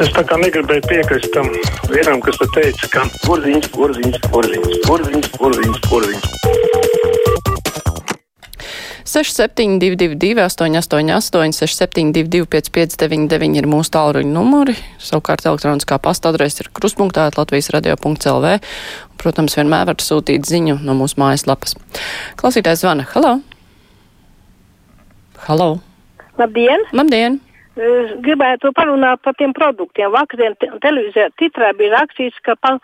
Es tā kā negribēju piekrist tam vienam, kas te teica, ka porziņš, porziņš, porziņš, porziņš, porziņš, porziņš. 6722, 888, 672, 559, ir mūsu tālruņa numuri. Savukārt elektroniskā pasta adrese ir kruspunktā Latvijas radio.clv. Protams, vienmēr var sūtīt ziņu no mūsu mājaslapas. Klausītājs zvana. Halo! Halo! Labdien! Labdien! Es gribētu parunāt par tiem produktiem. Vakarien te- televīzijā titrā bija rakstīts, ka pa,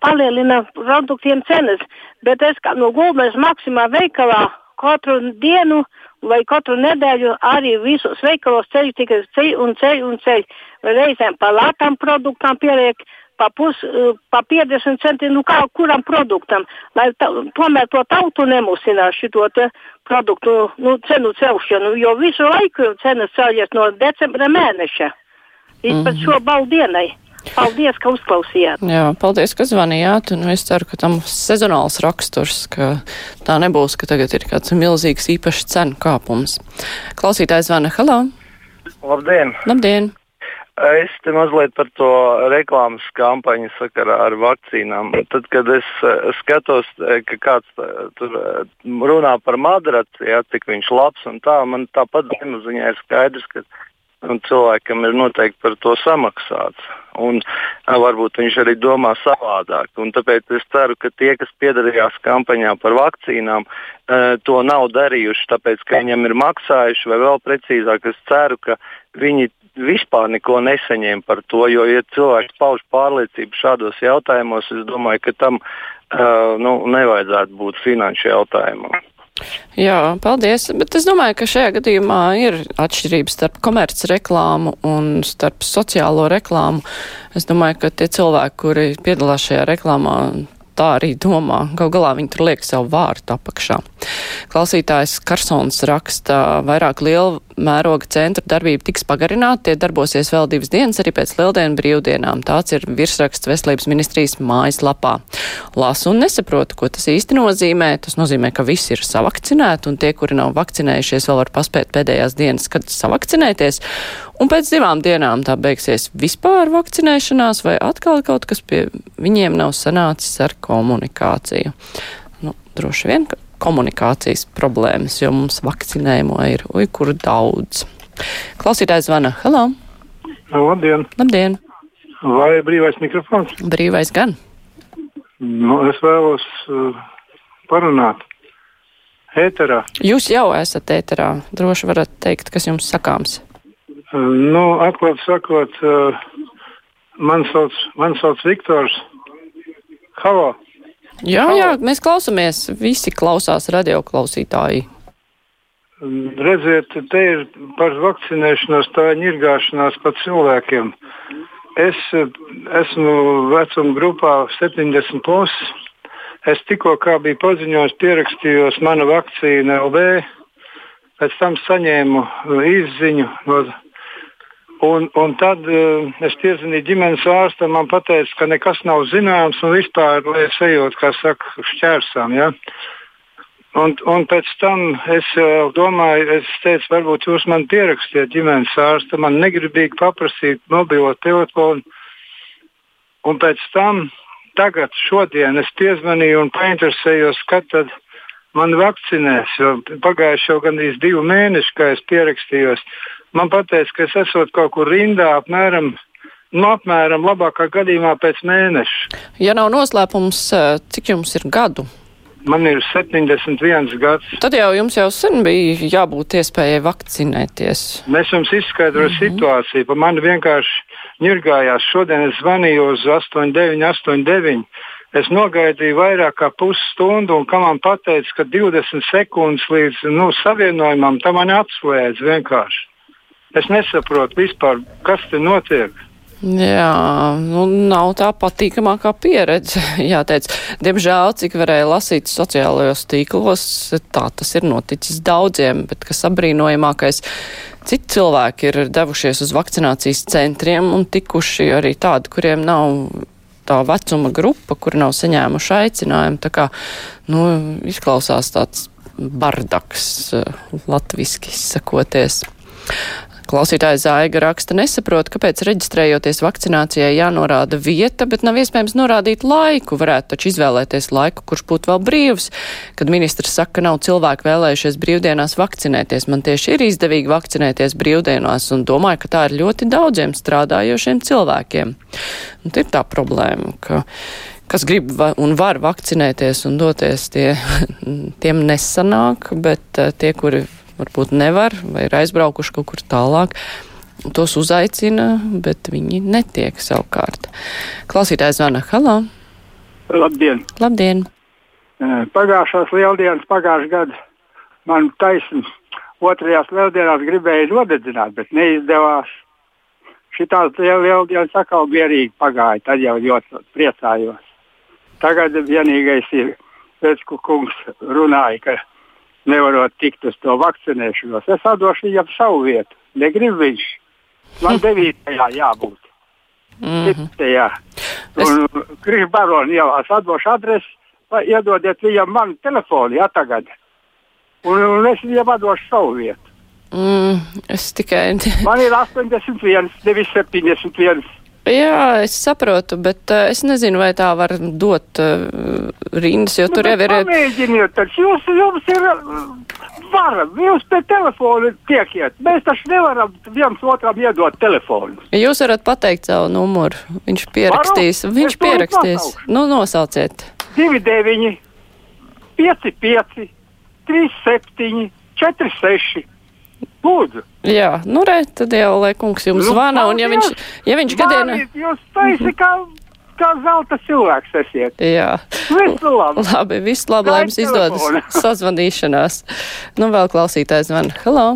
palielina produktiem cenas, bet es kā no Gulbens Maksimā veikalā katru dienu vai katru nedēļu arī visos veikalos ceļ tikai ceļ un ceļ un ceļ. Reizēm pa lētām produktām pieliek pa, pus, eh, pa 50 centiem, nu kā kuram produktam, lai ta, tomēr to tautu nemusinās šito te produktu nu, cenu celšanu, jo visu laiku cenas celjas no decembra mēneša līdz mm -hmm. pat šo baldienai. Paldies, ka uzklausījāt. Jā, paldies, ka zvanījāt. Un es ceru, ka tam sezonāls raksturs, ka tā nebūs, ka tagad ir kāds milzīgs īpašs cenu kāpums. Klausītājs zvana. Halo! Labdien! Labdien! Es te mazliet par to reklāmas kampaņu sakarā ar vakcīnām. Tad, kad es eh, skatos, eh, ka kāds eh, tur runā par madraci, jā, cik viņš labs un tā, man tāpat zemapziņā ir skaidrs, ka nu, cilvēkam ir noteikti par to samaksāts. Un varbūt viņš arī domā savādāk. Un tāpēc es ceru, ka tie, kas piedalījās kampaņā par vakcīnām, to nav darījuši, tāpēc ka viņiem ir maksājuši, vai vēl precīzāk, es ceru, ka viņi vispār neko nesaņēma par to. Jo, ja cilvēks pauž pārliecību šādos jautājumos, es domāju, ka tam uh, nu, nevajadzētu būt finanšu jautājumam. Jā, paldies. Bet es domāju, ka šajā gadījumā ir atšķirības starp komerc reklāmu un starp sociālo reklāmu. Es domāju, ka tie cilvēki, kuri piedalās šajā reklāmā, tā arī domā. Gal galā viņi tur liek savu vārtu apakšā. Klausītājs Karsons raksta, vairāk liela mēroga centra darbība tiks pagarināta, tie darbosies vēl divas dienas arī pēc lieldienu brīvdienām. Tāds ir virsraksts veselības ministrijas mājaslapā. Lasu un nesaprotu, ko tas īsti nozīmē. Tas nozīmē, ka visi ir savakcinēti un tie, kuri nav vakcinējušies, vēl var paspēt pēdējās dienas, kad savakcinēties. Un pēc divām dienām tā beigsies vispār vakcinēšanās vai atkal kaut kas pie viņiem nav sanācis ar komunikāciju. Nu, droši vien, ka komunikācijas problēmas, jo mums vakcinējumu ir uj, kur daudz. Klausītājs zvana. Halo! Labdien! Labdien! Vai brīvais mikrofons? Brīvais gan. Nu, es vēlos uh, parunāt. Ēterā. Jūs jau esat ēterā. Droši varat teikt, kas jums sakāms. Uh, nu, atklāti sakot, uh, man sauc, man sauc Viktors. Halo! Jā, jā, mēs klausamies. Visi klausās radioklausītāji. Redziet, te ir par vakcinēšanos, tā ir ņirgāšanās pa cilvēkiem. Es esmu vecuma grupā 70 plus. Es tikko kā biju paziņojis, pierakstījos mana vakcīna LV, pēc tam saņēmu eh, izziņu no Un, un tad uh, es piezvanīju ģimenes ārstam, man teica, ka nekas nav zināms un vispār, lai es ejot, kā saka, šķērsām. Ja? Un, un pēc tam es uh, domāju, es teicu, varbūt jūs man pierakstiet ģimenes ārstu, man negribīgi paprasīt mobilo telefonu. Un pēc tam, tagad, šodien es piezvanīju un painteresējos, kad tad man vakcinēs, jo pagājuši jau gandrīz divi mēneši, kā es pierakstījos. Man pateica, ka es esmu kaut kur rindā apmēram. Nu, apmēram labākā gadījumā pēc mēneša. Ja nav noslēpums, eh, cik jums ir gadu? Man ir 71 gads. Tad jau jums jau sen bija jābūt iespējai vakcinēties. Es jums izskaidroju mm -hmm. situāciju. Pa mani vienkārši ņirgājās. Šodien es zvanīju uz 8989. Es nogaidīju vairāk kā pusstundu, un kā man teica, ka 20 sekundes līdz nu, savienojumam tam man atslēdz vienkārši. Es nesaprotu vispār, kas te notiek. Jā, nu, nav tā patīkamākā pieredze, jāteic. Diemžēl, cik varēja lasīt sociālajos tīklos, tā tas ir noticis daudziem, bet kas abrīnojamākais, citi cilvēki ir devušies uz vakcinācijas centriem un tikuši arī tādi, kuriem nav tā vecuma grupa, kur nav saņēmuši aicinājumu. Tā kā, nu, izklausās tāds bardaks, latviski izsakoties. Klausītājs Zaiga raksta nesaprot, kāpēc reģistrējoties vakcinācijai jānorāda vieta, bet nav iespējams norādīt laiku. Varētu taču izvēlēties laiku, kurš būtu vēl brīvs. Kad ministrs saka, ka nav cilvēki vēlējušies brīvdienās vakcinēties, man tieši ir izdevīgi vakcinēties brīvdienās un domāju, ka tā ir ļoti daudziem strādājošiem cilvēkiem. Un ir tā problēma, ka kas grib un var vakcinēties un doties, tie, tiem nesanāk, bet eh, tie, kuri varbūt nevar vai ir aizbraukuši kaut kur tālāk. Tos uzaicina, bet viņi netiek savukārt. Klausītājs zvana Halā. Labdien! Labdien! Pagājušās lieldienas, pagājušā gada man taisnība otrajās lieldienās gribēja nodedzināt, bet neizdevās. Šitās lieldienas atkal mierīgi pagāja, tad jau ļoti priecājos. Tagad vienīgais ir, pēc kungs runāja, ka nevarot tikt uz to vakcinēšanos. Es atdošu viņam savu vietu. Negribu viņš. Man devītajā jābūt. -hmm. Pitajā. Un es... Krišs Baroni ielās atdošu adresi, iedodiet viņam manu telefonu, jā, tagad. Un, un es viņam atdošu savu vietu. Mm, es tikai. Man ir 81, nevis 71. Jā, es saprotu, bet uh, es nezinu, vai tā var dot uh, rindas, jo nu, tur jau ir. Pamēģiniet, taču jūs, jums ir varam, jūs pie telefona tiekiet. Mēs taču nevaram viens otram iedot telefonu. Jūs varat pateikt savu numuru, viņš pierakstīs, Varu? viņš pierakstīs. Nu, nosauciet. 29, 55, 37, 46. Lūdzu. Jā, nu re, tad jau, lai kungs jums nu, zvana, un ja viņš, ja viņš gadienā... Jūs taisi kā, kā zelta cilvēks esiet. Jā. Visu labi. Labi, visu labi, lai jums izdodas sazvanīšanās. Nu, vēl klausītājs zvana. Halo!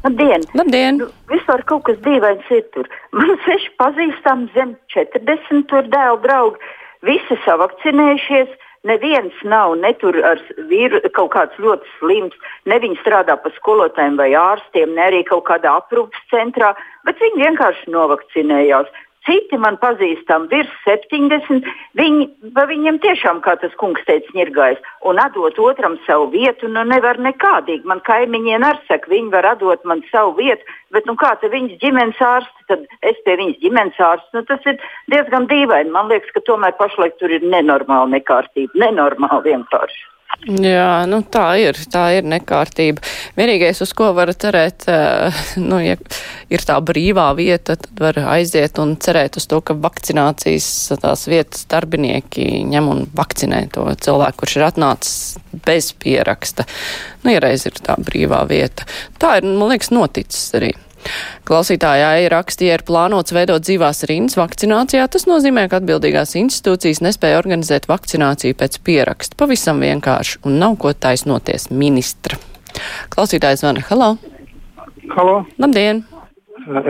Labdien! Labdien! Nu, vispār kaut kas dīvains ir tur. Man seši pazīstami zem 40 tur dēlu draugi. Visi savakcinējušies Neviens nav ne tur ar vīru, kaut kāds ļoti slims, ne viņi strādā pa skolotājiem vai ārstiem, ne arī kaut kādā aprūpas centrā, bet viņi vienkārši novakcinējās. Citi man pazīstami virs 70, viņi, viņiem tiešām, kā tas kungs teica, ņirgājas un atdot otram savu vietu, nu nevar nekādīgi. Man kaimiņiem ar saka, viņi var atdot man savu vietu, bet nu kā te viņas ģimenes ārsti, tad es pie viņas ģimenes ārsts, nu tas ir diezgan dīvaini. Man liekas, ka tomēr pašlaik tur ir nenormāla nekārtība, nenormāli vienkārši. Jā, nu tā ir, tā ir nekārtība. Vienīgais, uz ko var cerēt, eh, nu, ja ir tā brīvā vieta, tad var aiziet un cerēt uz to, ka vakcinācijas tās vietas darbinieki ņem un vakcinē to cilvēku, kurš ir atnācis bez pieraksta. Nu, ja reiz ir tā brīvā vieta. Tā ir, man liekas, noticis arī. Klausītājai rakstīja, ir plānots veidot dzīvās rindas vakcinācijā. Tas nozīmē, ka atbildīgās institūcijas nespēja organizēt vakcināciju pēc pieraksta. Pavisam vienkārši un nav ko taisnoties ministra. Klausītājs zvana. Halo! Halo! Labdien!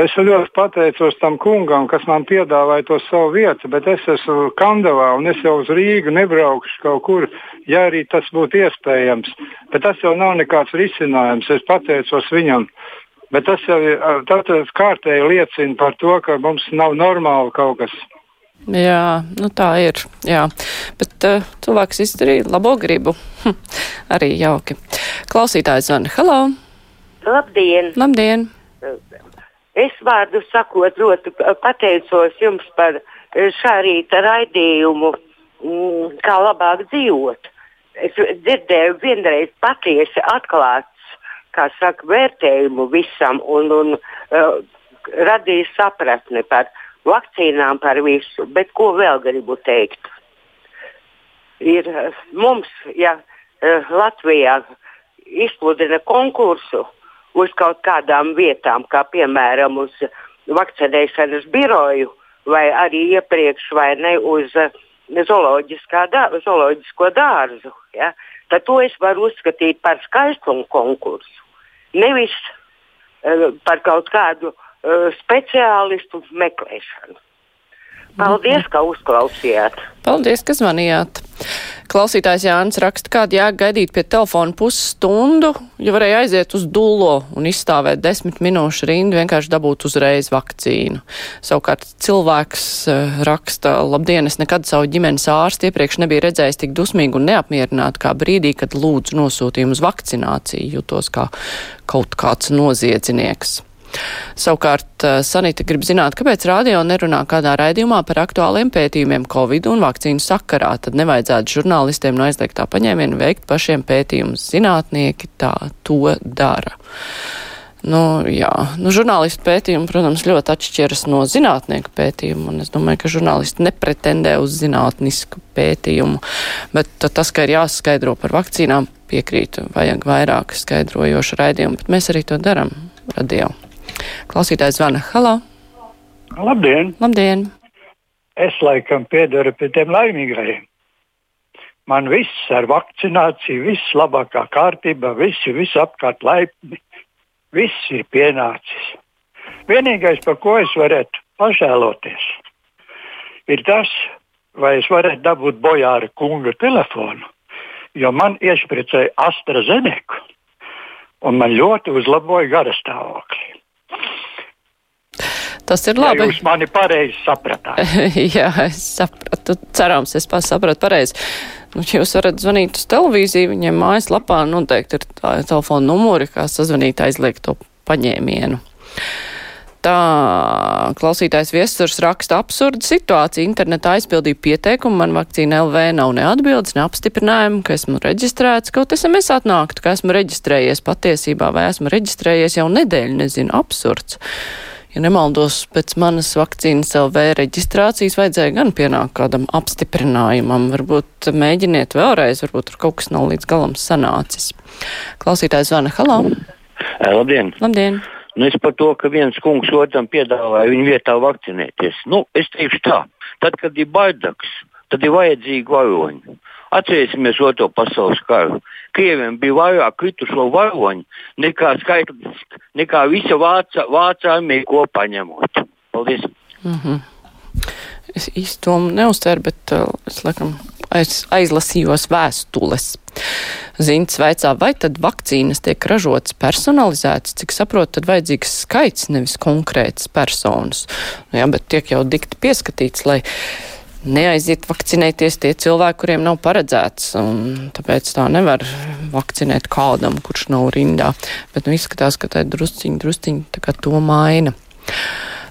Es ļoti pateicos tam kungam, kas man piedāvāja to savu vietu, bet es esmu Kandavā un es jau uz Rīgu nebraukšu kaut kur, ja arī tas būtu iespējams. Bet tas jau nav nekāds risinājums. Es pateicos viņam. Bet tas jau ir kārtēji liecina par to, ka mums nav normāli kaut kas. Jā, nu tā ir. Jā. Bet uh, cilvēks izdarīja labo gribu. Hm, arī jauki. Klausītājs zvana. Halo! Labdien! Labdien! Es vārdu sakot ļoti pateicos jums par šā rīta raidījumu, kā labāk dzīvot. Es dzirdēju vienreiz patiesi atklāt kā saka, vērtējumu visam un, un uh, radīja sapratni par vakcīnām, par visu. Bet ko vēl gribu teikt? Ir uh, mums, ja uh, Latvijā izpludina konkursu uz kaut kādām vietām, kā piemēram uz vakcinēšanas biroju, vai arī iepriekš vai ne uz uh, zooloģisko dārzu. Ja? Tad to es varu uzskatīt par skaistumu konkursu nevis uh, par kaut kādu uh, speciālistu meklēšanu. Paldies, ka uzklausījāt! Paldies, ka zvanījāt! Klausītājs Jānis raksta, kādu jāk gaidīt pie telefona pusstundu, ja varēja aiziet uz dullo un izstāvēt desmit minūšu rindu, vienkārši dabūt uzreiz vakcīnu. Savukārt cilvēks uh, raksta, labdien, es nekad savu ģimenes ārstu iepriekš nebiju redzējis tik dusmīgu un neapmierinātu kā brīdī, kad lūdzu nosūtījumu uz vakcināciju, jutos kā kaut kāds noziedznieks. Savukārt eh, Sanita grib zināt, kāpēc radio nerunā kādā raidījumā par aktuāliem pētījumiem Covid un vakcīnu sakarā. Tad nevajadzētu žurnālistiem no aizliegtā paņēmiena veikt pašiem pētījumus. Zinātnieki tā to dara. Nu, jā, nu, žurnālistu pētījumi, protams, ļoti atšķiras no zinātnieku pētījumu, un es domāju, ka žurnālisti nepretendē uz zinātnisku pētījumu, bet tas, ka ir jāskaidro par vakcīnām, piekrītu, vajag vairāk skaidrojošu raidījumu, bet mēs arī to daram radio. Klausītājs zvana. Halo! Labdien! Labdien! Es laikam piedaru pie tiem laimīgajiem. Man viss ar vakcināciju, viss labākā kārtībā, visi, visi apkārt laipni, viss ir pienācis. Vienīgais, par ko es varētu pažēloties, ir tas, vai es varētu dabūt bojāra kunga telefonu, jo man iešpricēja AstraZeneku, un man ļoti uzlaboja garastāvokli. Tas ir labi. Ja jūs mani pareizi sapratāt. Jā, es sapratu. Cerams, es sapratu pareizi. Nu, jūs varat zvanīt uz televīziju, viņiem mājaslapā noteikti ir tā telefona numuri, kā sazvanīt aizliegt to paņēmienu. Tā klausītājs viesturs raksta absurdu situāciju. Internetā aizpildīju pieteikumu, man vakcīna LV nav ne atbildes, ne apstiprinājumu, ka esmu reģistrēts, kaut SMS atnāktu, ka esmu reģistrējies patiesībā vai esmu reģistrējies jau nedēļu, nezinu, absurds ja nemaldos, pēc manas vakcīnas LV reģistrācijas vajadzēja gan pienākt kādam apstiprinājumam. Varbūt mēģiniet vēlreiz, varbūt tur kaut kas nav līdz galam sanācis. Klausītājs zvana, halā! Labdien! Labdien! Nu, es par to, ka viens kungs otram piedāvāja viņu vietā vakcinēties. Nu, es teikšu tā, tad, kad ir baidaks, tad ir vajadzīgi varoņi. Atcerēsimies otro pasaules karu. Krieviem bija vairāk kritušo varoņu nekā skaitlis, nekā visa vāca, vāca armija kopā ņemot. Paldies! Mm -hmm. Es īsti to neuztveru, bet uh, es laikam aiz, aizlasījos vēstules. Zints vaicā, vai tad vakcīnas tiek ražotas personalizētas, cik saprotu, tad vajadzīgs skaits, nevis konkrētas personas. Nu, jā, bet tiek jau dikti pieskatīts, lai neaiziet vakcinēties tie cilvēki, kuriem nav paredzēts. Tāpēc tā nevar vakcinēt kādam, kurš nav rindā. Bet nu, izskatās, ka tā ir drusciņi, drusciņi to maina.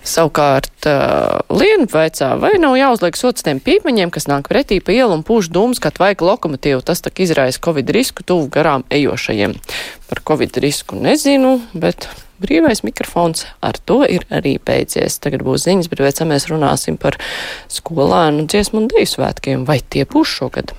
Savukārt uh, Lienu veicā, vai nav jāuzliek sots tiem pīpaņiem, kas nāk pretī pa ielu un pūš dūmus, kā tvaika lokomotīvu, tas tak izraisa Covid risku tuvu garām ejošajiem. Par Covid risku nezinu, bet brīvais mikrofons ar to ir arī beidzies. Tagad būs ziņas, bet pēc tam mēs runāsim par skolēnu dziesmu un deju svētkiem. Vai tie būs šogad?